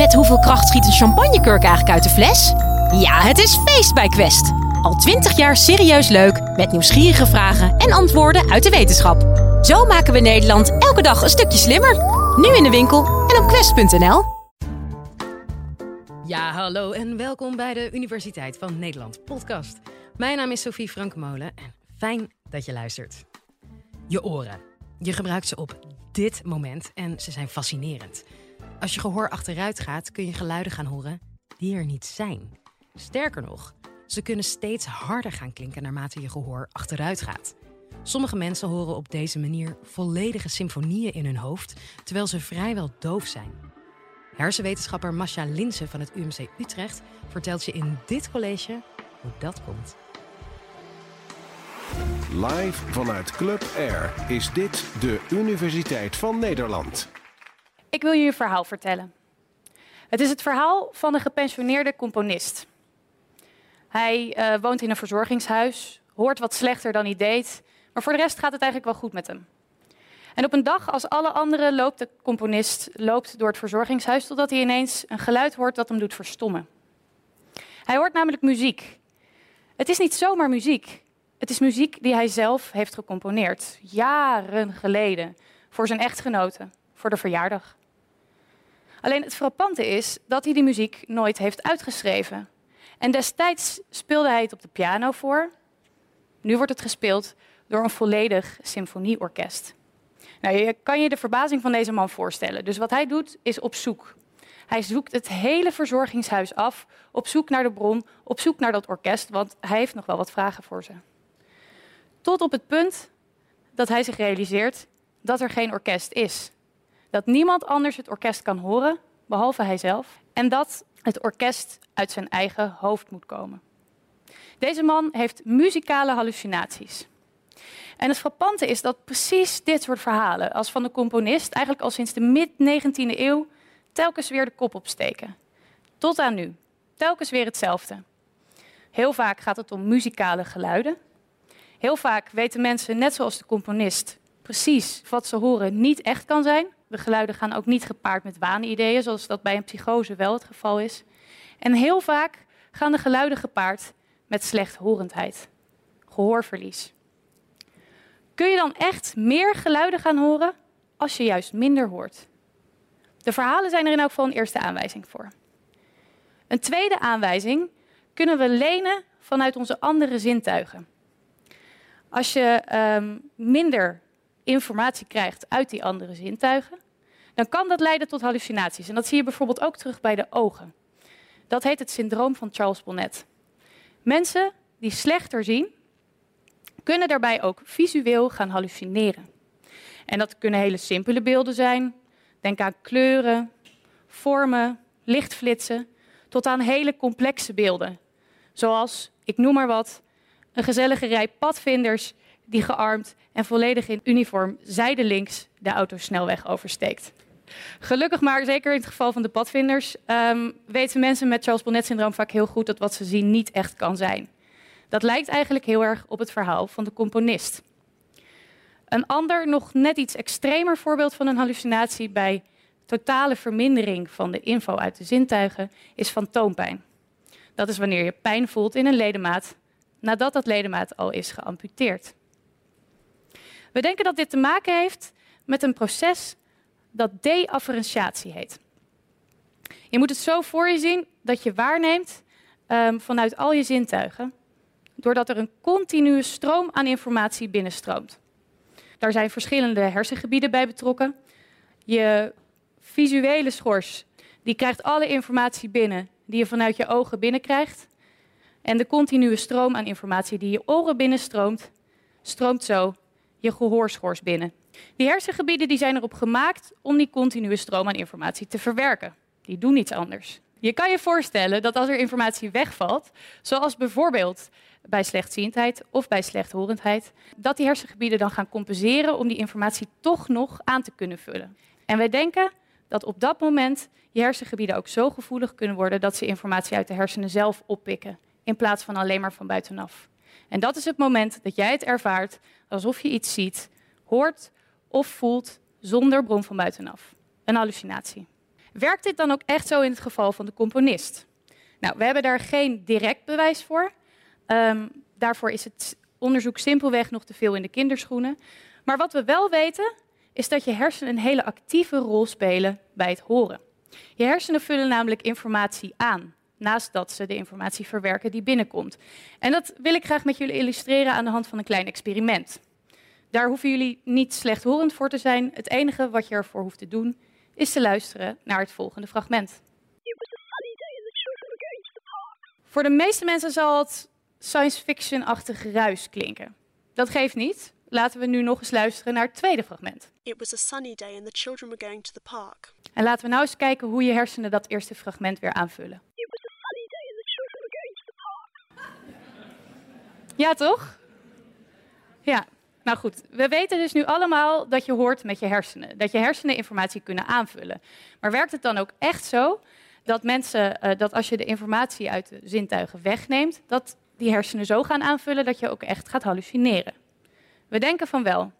Met hoeveel kracht schiet een champagnekurk eigenlijk uit de fles? Ja, het is feest bij Quest. Al twintig jaar serieus leuk, met nieuwsgierige vragen en antwoorden uit de wetenschap. Zo maken we Nederland elke dag een stukje slimmer. Nu in de winkel en op quest.nl. Ja, hallo en welkom bij de Universiteit van Nederland podcast. Mijn naam is Sophie Frankemolen en fijn dat je luistert. Je oren. Je gebruikt ze op dit moment en ze zijn fascinerend. Als je gehoor achteruit gaat, kun je geluiden gaan horen die er niet zijn. Sterker nog, ze kunnen steeds harder gaan klinken naarmate je gehoor achteruit gaat. Sommige mensen horen op deze manier volledige symfonieën in hun hoofd, terwijl ze vrijwel doof zijn. Hersenwetenschapper Masha Linsen van het UMC Utrecht vertelt je in dit college hoe dat komt. Live vanuit Club Air is dit de Universiteit van Nederland. Ik wil je een verhaal vertellen. Het is het verhaal van een gepensioneerde componist. Hij uh, woont in een verzorgingshuis, hoort wat slechter dan hij deed, maar voor de rest gaat het eigenlijk wel goed met hem. En op een dag als alle anderen loopt de componist loopt door het verzorgingshuis totdat hij ineens een geluid hoort dat hem doet verstommen. Hij hoort namelijk muziek. Het is niet zomaar muziek. Het is muziek die hij zelf heeft gecomponeerd, jaren geleden, voor zijn echtgenote, voor de verjaardag. Alleen het frappante is dat hij die muziek nooit heeft uitgeschreven. En destijds speelde hij het op de piano voor. Nu wordt het gespeeld door een volledig symfonieorkest. Nou, je kan je de verbazing van deze man voorstellen. Dus wat hij doet is op zoek. Hij zoekt het hele verzorgingshuis af, op zoek naar de bron, op zoek naar dat orkest, want hij heeft nog wel wat vragen voor ze. Tot op het punt dat hij zich realiseert dat er geen orkest is. Dat niemand anders het orkest kan horen, behalve hijzelf. En dat het orkest uit zijn eigen hoofd moet komen. Deze man heeft muzikale hallucinaties. En het frappante is dat precies dit soort verhalen, als van de componist, eigenlijk al sinds de mid-19e eeuw, telkens weer de kop opsteken. Tot aan nu. Telkens weer hetzelfde. Heel vaak gaat het om muzikale geluiden. Heel vaak weten mensen, net zoals de componist, precies wat ze horen niet echt kan zijn. De geluiden gaan ook niet gepaard met waanideeën, zoals dat bij een psychose wel het geval is. En heel vaak gaan de geluiden gepaard met slechthorendheid, gehoorverlies. Kun je dan echt meer geluiden gaan horen als je juist minder hoort? De verhalen zijn er in elk geval een eerste aanwijzing voor. Een tweede aanwijzing kunnen we lenen vanuit onze andere zintuigen. Als je um, minder informatie krijgt uit die andere zintuigen, dan kan dat leiden tot hallucinaties. En dat zie je bijvoorbeeld ook terug bij de ogen. Dat heet het syndroom van Charles Bonnet. Mensen die slechter zien, kunnen daarbij ook visueel gaan hallucineren. En dat kunnen hele simpele beelden zijn. Denk aan kleuren, vormen, lichtflitsen, tot aan hele complexe beelden. Zoals, ik noem maar wat, een gezellige rij padvinders die gearmd en volledig in uniform zijdelings de autosnelweg oversteekt. Gelukkig maar, zeker in het geval van de padvinders, um, weten mensen met Charles Bonnet-syndroom vaak heel goed dat wat ze zien niet echt kan zijn. Dat lijkt eigenlijk heel erg op het verhaal van de componist. Een ander, nog net iets extremer voorbeeld van een hallucinatie bij totale vermindering van de info uit de zintuigen is fantoompijn. Dat is wanneer je pijn voelt in een ledemaat nadat dat ledemaat al is geamputeerd. We denken dat dit te maken heeft met een proces dat deafferentiatie heet. Je moet het zo voor je zien dat je waarneemt um, vanuit al je zintuigen, doordat er een continue stroom aan informatie binnenstroomt. Daar zijn verschillende hersengebieden bij betrokken. Je visuele schors die krijgt alle informatie binnen die je vanuit je ogen binnenkrijgt. En de continue stroom aan informatie die je oren binnenstroomt, stroomt zo je gehoorschors binnen. Die hersengebieden die zijn erop gemaakt om die continue stroom aan informatie te verwerken. Die doen niets anders. Je kan je voorstellen dat als er informatie wegvalt, zoals bijvoorbeeld bij slechtziendheid of bij slechthorendheid, dat die hersengebieden dan gaan compenseren om die informatie toch nog aan te kunnen vullen. En wij denken dat op dat moment je hersengebieden ook zo gevoelig kunnen worden dat ze informatie uit de hersenen zelf oppikken, in plaats van alleen maar van buitenaf. En dat is het moment dat jij het ervaart alsof je iets ziet, hoort of voelt zonder bron van buitenaf. Een hallucinatie. Werkt dit dan ook echt zo in het geval van de componist? Nou, we hebben daar geen direct bewijs voor. Um, daarvoor is het onderzoek simpelweg nog te veel in de kinderschoenen. Maar wat we wel weten, is dat je hersenen een hele actieve rol spelen bij het horen. Je hersenen vullen namelijk informatie aan, naast dat ze de informatie verwerken die binnenkomt. En dat wil ik graag met jullie illustreren aan de hand van een klein experiment. Daar hoeven jullie niet slechthorend voor te zijn. Het enige wat je ervoor hoeft te doen, is te luisteren naar het volgende fragment. Voor de meeste mensen zal het science fiction-achtig ruis klinken. Dat geeft niet. Laten we nu nog eens luisteren naar het tweede fragment. It was a sunny day and the children were going to the park. En laten we nou eens kijken hoe je hersenen dat eerste fragment weer aanvullen. Ja, toch? Ja. Nou goed, we weten dus nu allemaal dat je hoort met je hersenen. Dat je hersenen informatie kunnen aanvullen. Maar werkt het dan ook echt zo dat mensen, uh, dat als je de informatie uit de zintuigen wegneemt, dat die hersenen zo gaan aanvullen dat je ook echt gaat hallucineren? We denken van wel.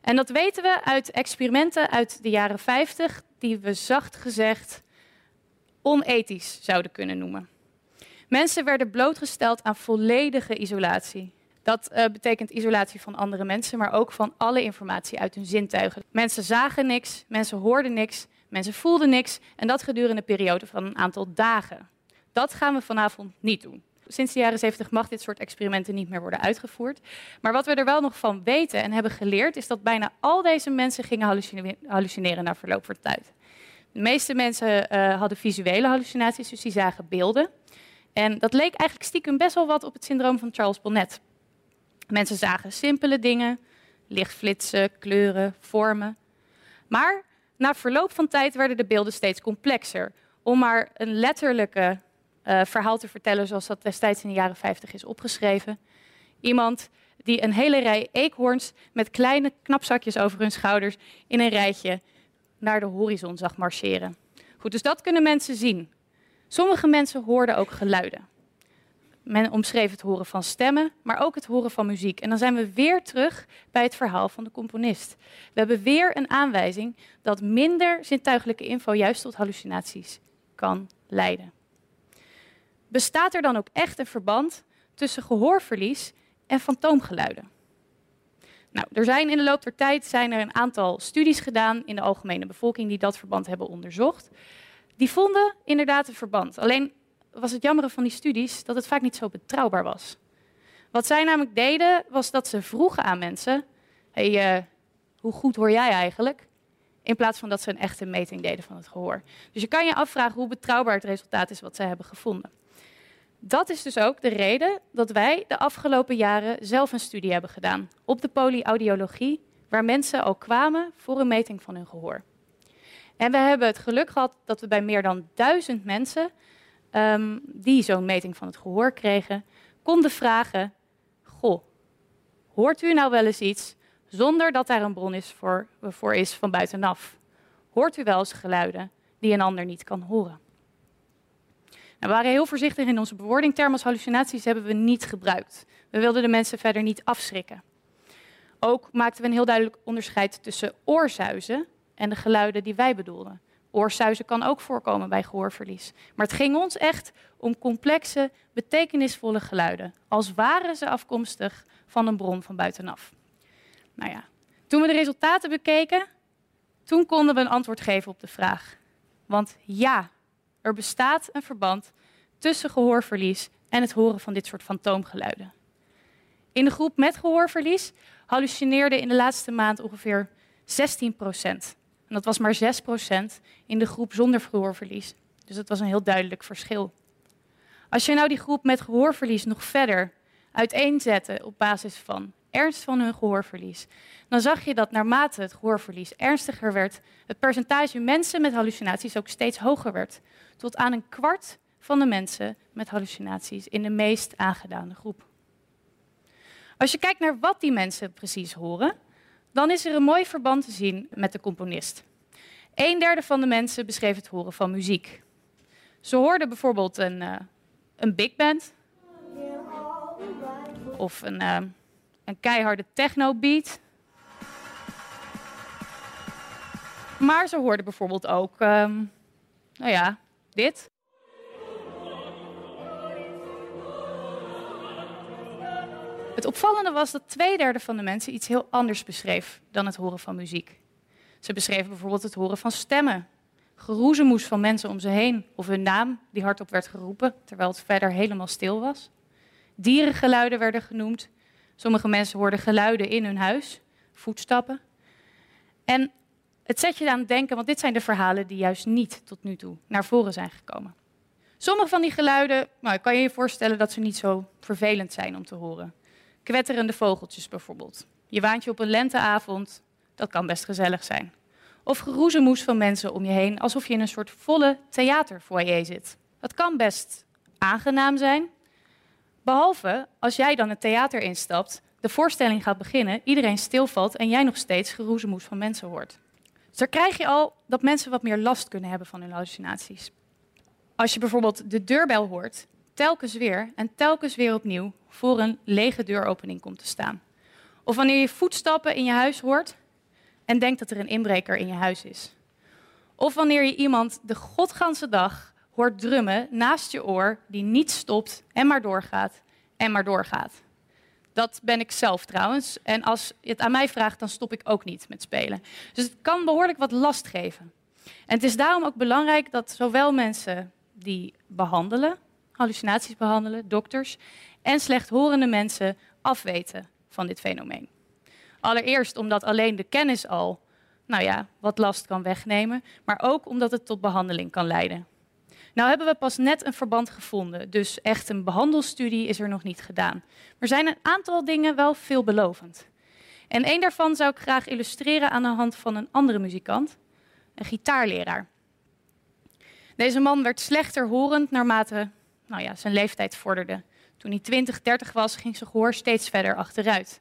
En dat weten we uit experimenten uit de jaren 50, die we zacht gezegd onethisch zouden kunnen noemen. Mensen werden blootgesteld aan volledige isolatie. Dat uh, betekent isolatie van andere mensen, maar ook van alle informatie uit hun zintuigen. Mensen zagen niks, mensen hoorden niks, mensen voelden niks en dat gedurende een periode van een aantal dagen. Dat gaan we vanavond niet doen. Sinds de jaren 70 mag dit soort experimenten niet meer worden uitgevoerd. Maar wat we er wel nog van weten en hebben geleerd, is dat bijna al deze mensen gingen hallucineren na verloop van tijd. De meeste mensen uh, hadden visuele hallucinaties, dus die zagen beelden. En dat leek eigenlijk stiekem best wel wat op het syndroom van Charles Bonnet. Mensen zagen simpele dingen, lichtflitsen, kleuren, vormen. Maar na verloop van tijd werden de beelden steeds complexer. Om maar een letterlijke uh, verhaal te vertellen zoals dat destijds in de jaren 50 is opgeschreven. Iemand die een hele rij eekhoorns met kleine knapzakjes over hun schouders in een rijtje naar de horizon zag marcheren. Goed, dus dat kunnen mensen zien. Sommige mensen hoorden ook geluiden. Men omschreef het horen van stemmen, maar ook het horen van muziek. En dan zijn we weer terug bij het verhaal van de componist. We hebben weer een aanwijzing dat minder zintuigelijke info juist tot hallucinaties kan leiden. Bestaat er dan ook echt een verband tussen gehoorverlies en fantoomgeluiden? Nou, er zijn in de loop der tijd zijn er een aantal studies gedaan in de algemene bevolking die dat verband hebben onderzocht. Die vonden inderdaad een verband. Alleen was het jammere van die studies dat het vaak niet zo betrouwbaar was. Wat zij namelijk deden, was dat ze vroegen aan mensen: hey, uh, hoe goed hoor jij eigenlijk? In plaats van dat ze een echte meting deden van het gehoor. Dus je kan je afvragen hoe betrouwbaar het resultaat is wat zij hebben gevonden. Dat is dus ook de reden dat wij de afgelopen jaren zelf een studie hebben gedaan op de polyaudiologie, waar mensen ook kwamen voor een meting van hun gehoor. En we hebben het geluk gehad dat we bij meer dan duizend mensen um, die zo'n meting van het gehoor kregen, konden vragen: Goh, hoort u nou wel eens iets zonder dat daar een bron is voor, voor is van buitenaf? Hoort u wel eens geluiden die een ander niet kan horen? Nou, we waren heel voorzichtig in onze bewoording. Termen hallucinaties hebben we niet gebruikt. We wilden de mensen verder niet afschrikken. Ook maakten we een heel duidelijk onderscheid tussen oorzuizen en de geluiden die wij bedoelden. Oorsuizen kan ook voorkomen bij gehoorverlies. Maar het ging ons echt om complexe, betekenisvolle geluiden. Als waren ze afkomstig van een bron van buitenaf. Nou ja, toen we de resultaten bekeken, toen konden we een antwoord geven op de vraag. Want ja, er bestaat een verband tussen gehoorverlies en het horen van dit soort fantoomgeluiden. In de groep met gehoorverlies hallucineerde in de laatste maand ongeveer 16 procent. En dat was maar 6 procent in de groep zonder gehoorverlies. Dus dat was een heel duidelijk verschil. Als je nou die groep met gehoorverlies nog verder uiteenzette op basis van ernst van hun gehoorverlies, dan zag je dat naarmate het gehoorverlies ernstiger werd, het percentage mensen met hallucinaties ook steeds hoger werd. Tot aan een kwart van de mensen met hallucinaties in de meest aangedane groep. Als je kijkt naar wat die mensen precies horen, dan is er een mooi verband te zien met de componist. Een derde van de mensen beschreef het horen van muziek. Ze hoorden bijvoorbeeld een, uh, een big band of een, uh, een keiharde techno beat. Maar ze hoorden bijvoorbeeld ook um, Nou ja, dit. Het opvallende was dat twee derde van de mensen iets heel anders beschreef dan het horen van muziek. Ze beschreven bijvoorbeeld het horen van stemmen, geroezemoes van mensen om ze heen of hun naam die hardop werd geroepen terwijl het verder helemaal stil was. Dierengeluiden werden genoemd. Sommige mensen hoorden geluiden in hun huis, voetstappen. En het zet je aan het denken, want dit zijn de verhalen die juist niet tot nu toe naar voren zijn gekomen. Sommige van die geluiden, nou, kan je je voorstellen dat ze niet zo vervelend zijn om te horen. Kwetterende vogeltjes bijvoorbeeld. Je waant je op een lenteavond, dat kan best gezellig zijn. Of geroezemoes van mensen om je heen, alsof je in een soort volle theaterfoyer zit. Dat kan best aangenaam zijn. Behalve als jij dan het theater instapt, de voorstelling gaat beginnen, iedereen stilvalt en jij nog steeds geroezemoes van mensen hoort. Dus daar krijg je al dat mensen wat meer last kunnen hebben van hun hallucinaties. Als je bijvoorbeeld de deurbel hoort, telkens weer en telkens weer opnieuw voor een lege deuropening komt te staan. Of wanneer je voetstappen in je huis hoort en denkt dat er een inbreker in je huis is. Of wanneer je iemand de godganse dag hoort drummen naast je oor die niet stopt en maar doorgaat en maar doorgaat. Dat ben ik zelf trouwens. En als je het aan mij vraagt, dan stop ik ook niet met spelen. Dus het kan behoorlijk wat last geven. En het is daarom ook belangrijk dat zowel mensen die behandelen, hallucinaties behandelen, dokters, en slechthorende mensen afweten van dit fenomeen. Allereerst omdat alleen de kennis al, nou ja, wat last kan wegnemen, maar ook omdat het tot behandeling kan leiden. Nou hebben we pas net een verband gevonden, dus echt een behandelstudie is er nog niet gedaan. Er zijn een aantal dingen wel veelbelovend. En een daarvan zou ik graag illustreren aan de hand van een andere muzikant, een gitaarleraar. Deze man werd slechter horend naarmate nou ja, zijn leeftijd vorderde. Toen hij 20, 30 was, ging zijn gehoor steeds verder achteruit.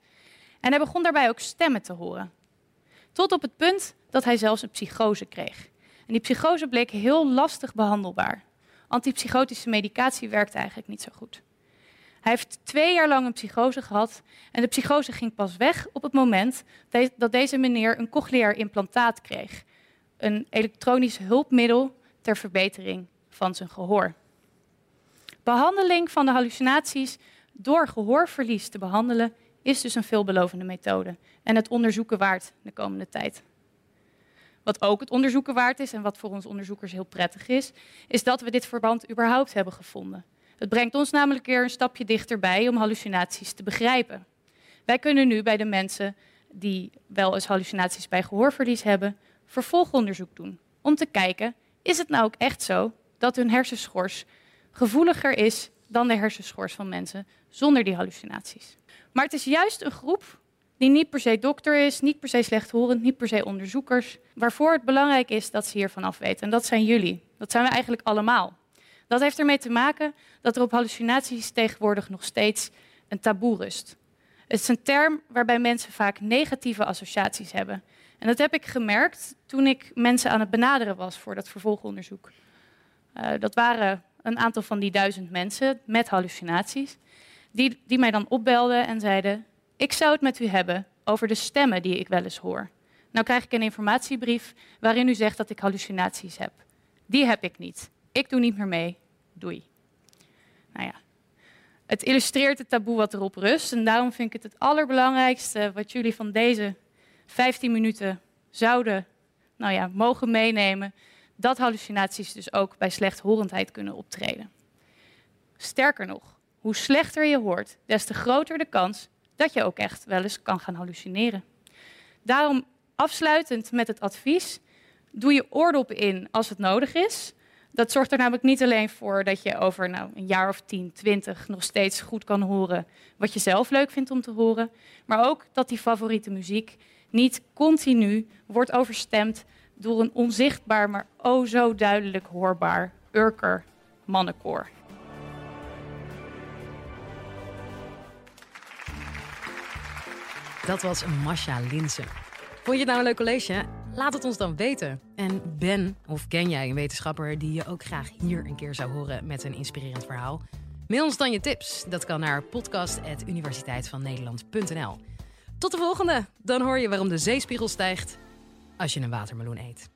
En hij begon daarbij ook stemmen te horen. Tot op het punt dat hij zelfs een psychose kreeg. En die psychose bleek heel lastig behandelbaar. Antipsychotische medicatie werkte eigenlijk niet zo goed. Hij heeft twee jaar lang een psychose gehad en de psychose ging pas weg op het moment dat deze meneer een cochleair implantaat kreeg. Een elektronisch hulpmiddel ter verbetering van zijn gehoor. Behandeling van de hallucinaties door gehoorverlies te behandelen is dus een veelbelovende methode en het onderzoeken waard de komende tijd. Wat ook het onderzoeken waard is en wat voor ons onderzoekers heel prettig is, is dat we dit verband überhaupt hebben gevonden. Het brengt ons namelijk weer een stapje dichterbij om hallucinaties te begrijpen. Wij kunnen nu bij de mensen die wel eens hallucinaties bij gehoorverlies hebben, vervolgonderzoek doen. Om te kijken, is het nou ook echt zo dat hun hersenschors gevoeliger is dan de hersenschors van mensen zonder die hallucinaties? Maar het is juist een groep die niet per se dokter is, niet per se slechthorend, niet per se onderzoekers, waarvoor het belangrijk is dat ze hiervan afweten. En dat zijn jullie. Dat zijn we eigenlijk allemaal. Dat heeft ermee te maken dat er op hallucinaties tegenwoordig nog steeds een taboe rust. Het is een term waarbij mensen vaak negatieve associaties hebben. En dat heb ik gemerkt toen ik mensen aan het benaderen was voor dat vervolgonderzoek. Uh, dat waren een aantal van die duizend mensen met hallucinaties, die, die mij dan opbelden en zeiden: Ik zou het met u hebben over de stemmen die ik wel eens hoor. Nou krijg ik een informatiebrief waarin u zegt dat ik hallucinaties heb. Die heb ik niet. Ik doe niet meer mee. Doei. Nou ja, het illustreert het taboe wat erop rust. En daarom vind ik het het allerbelangrijkste wat jullie van deze 15 minuten zouden, nou ja, mogen meenemen. Dat hallucinaties dus ook bij slechthorendheid kunnen optreden. Sterker nog, hoe slechter je hoort, des te groter de kans dat je ook echt wel eens kan gaan hallucineren. Daarom afsluitend met het advies: doe je oordop in als het nodig is. Dat zorgt er namelijk niet alleen voor dat je over nou, een jaar of 10, 20 nog steeds goed kan horen wat je zelf leuk vindt om te horen, maar ook dat die favoriete muziek niet continu wordt overstemd door een onzichtbaar, maar o oh zo duidelijk hoorbaar Urker mannenkoor. Dat was Masha Linsen. Vond je het nou een leuk college? Laat het ons dan weten. En ben of ken jij een wetenschapper die je ook graag hier een keer zou horen met een inspirerend verhaal? Mail ons dan je tips. Dat kan naar podcast.universiteitvannederland.nl. Tot de volgende. Dan hoor je waarom de zeespiegel stijgt als je een watermeloen eet.